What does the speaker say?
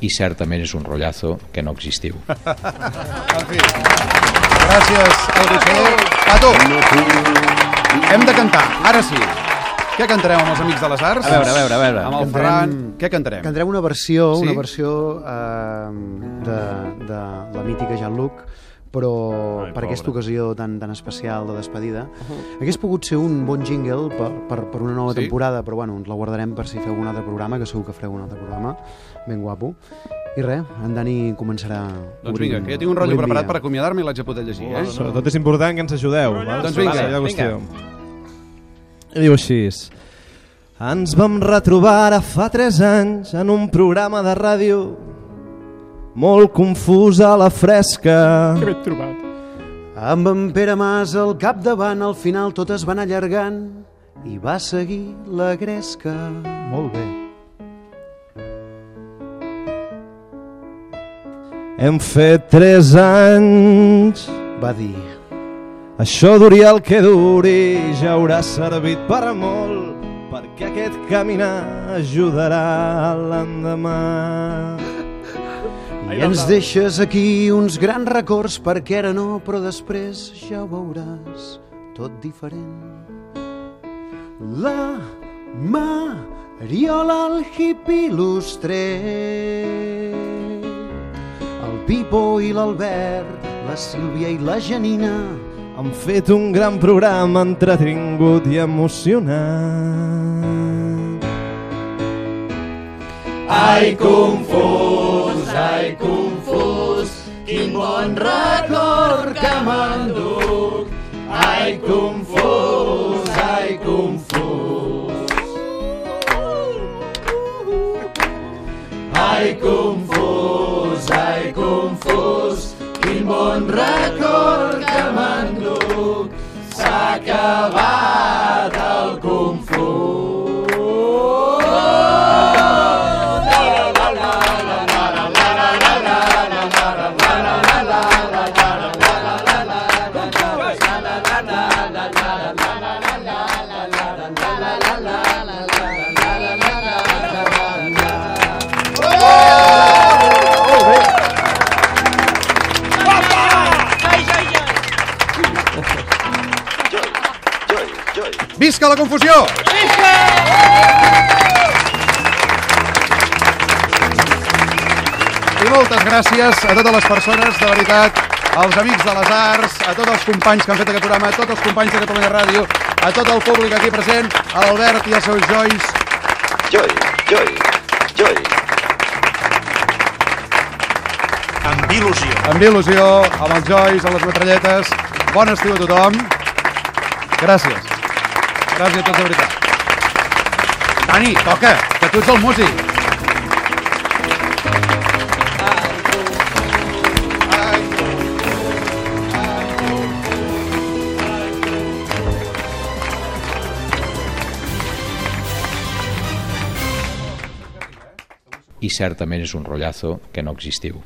i certament és un rotllazo que no existiu. En fi. Gràcies, Albifer. Pato, hem de cantar, ara sí. Què cantarem amb els Amics de les Arts? A veure, a veure, a veure. Amb el Cantarem- Ferran, què cantarem? Cantarem una versió, Sí? una versió eh, de, de la mítica Jean-Luc, però Ai, per aquesta ocasió tan, tan especial de despedida. Hagués pogut ser un bon jingle per, per, per una nova Sí? temporada, però bueno, ens la guardarem per si feu un altre programa, que segur que fareu un altre programa, ben guapo. I res, en Dani començarà Doncs obrint- vinga, que ja tinc un rotllo preparat per acomiadar-me i l'haig de poder llegir, eh? Sobretot és important que ens ajudeu. val? Doncs vinga, vinga. qüestió. I diu així. Ens vam retrobar ara fa 3 anys en un programa de ràdio molt confús a la fresca. Que ben trobat. Amb en Pere Mas al capdavant, al final tot es va anar allargant i va seguir la gresca. Molt bé. Hem fet 3 anys Va dir, Això duri el que duri, ja haurà servit per molt, perquè aquest caminar ajudarà a l'endemà. I ens deixes aquí uns grans records perquè ara no, però després ja ho veuràs tot diferent. La Mariola, el hippie il·lustre, el Pipo i l'Albert, la Sílvia i la Janina, Han fet un gran programa entretingut i emocionant. Ai, confús, ai, confús, quin bon record que m'enduc. Ai, confús, ai, confús. Ai, confús, ai, confús, quin bon record que m'enduc. S'ha acabat Visca la confusió! I moltes gràcies a totes les persones, de veritat, als amics de les arts, a tots els companys que han fet aquest programa, a tots els companys de Catalunya Ràdio, a tot el públic aquí present, a l'Albert i als seus jois. Joy, joy, joy. Amb il·lusió. Amb il·lusió, amb els jois, amb les metralletes. Bon estiu a tothom. Gràcies. Gràcies a tots, de veritat. Dani, toca, que tu ets el músic. I certament és un rotllazo que no existiu.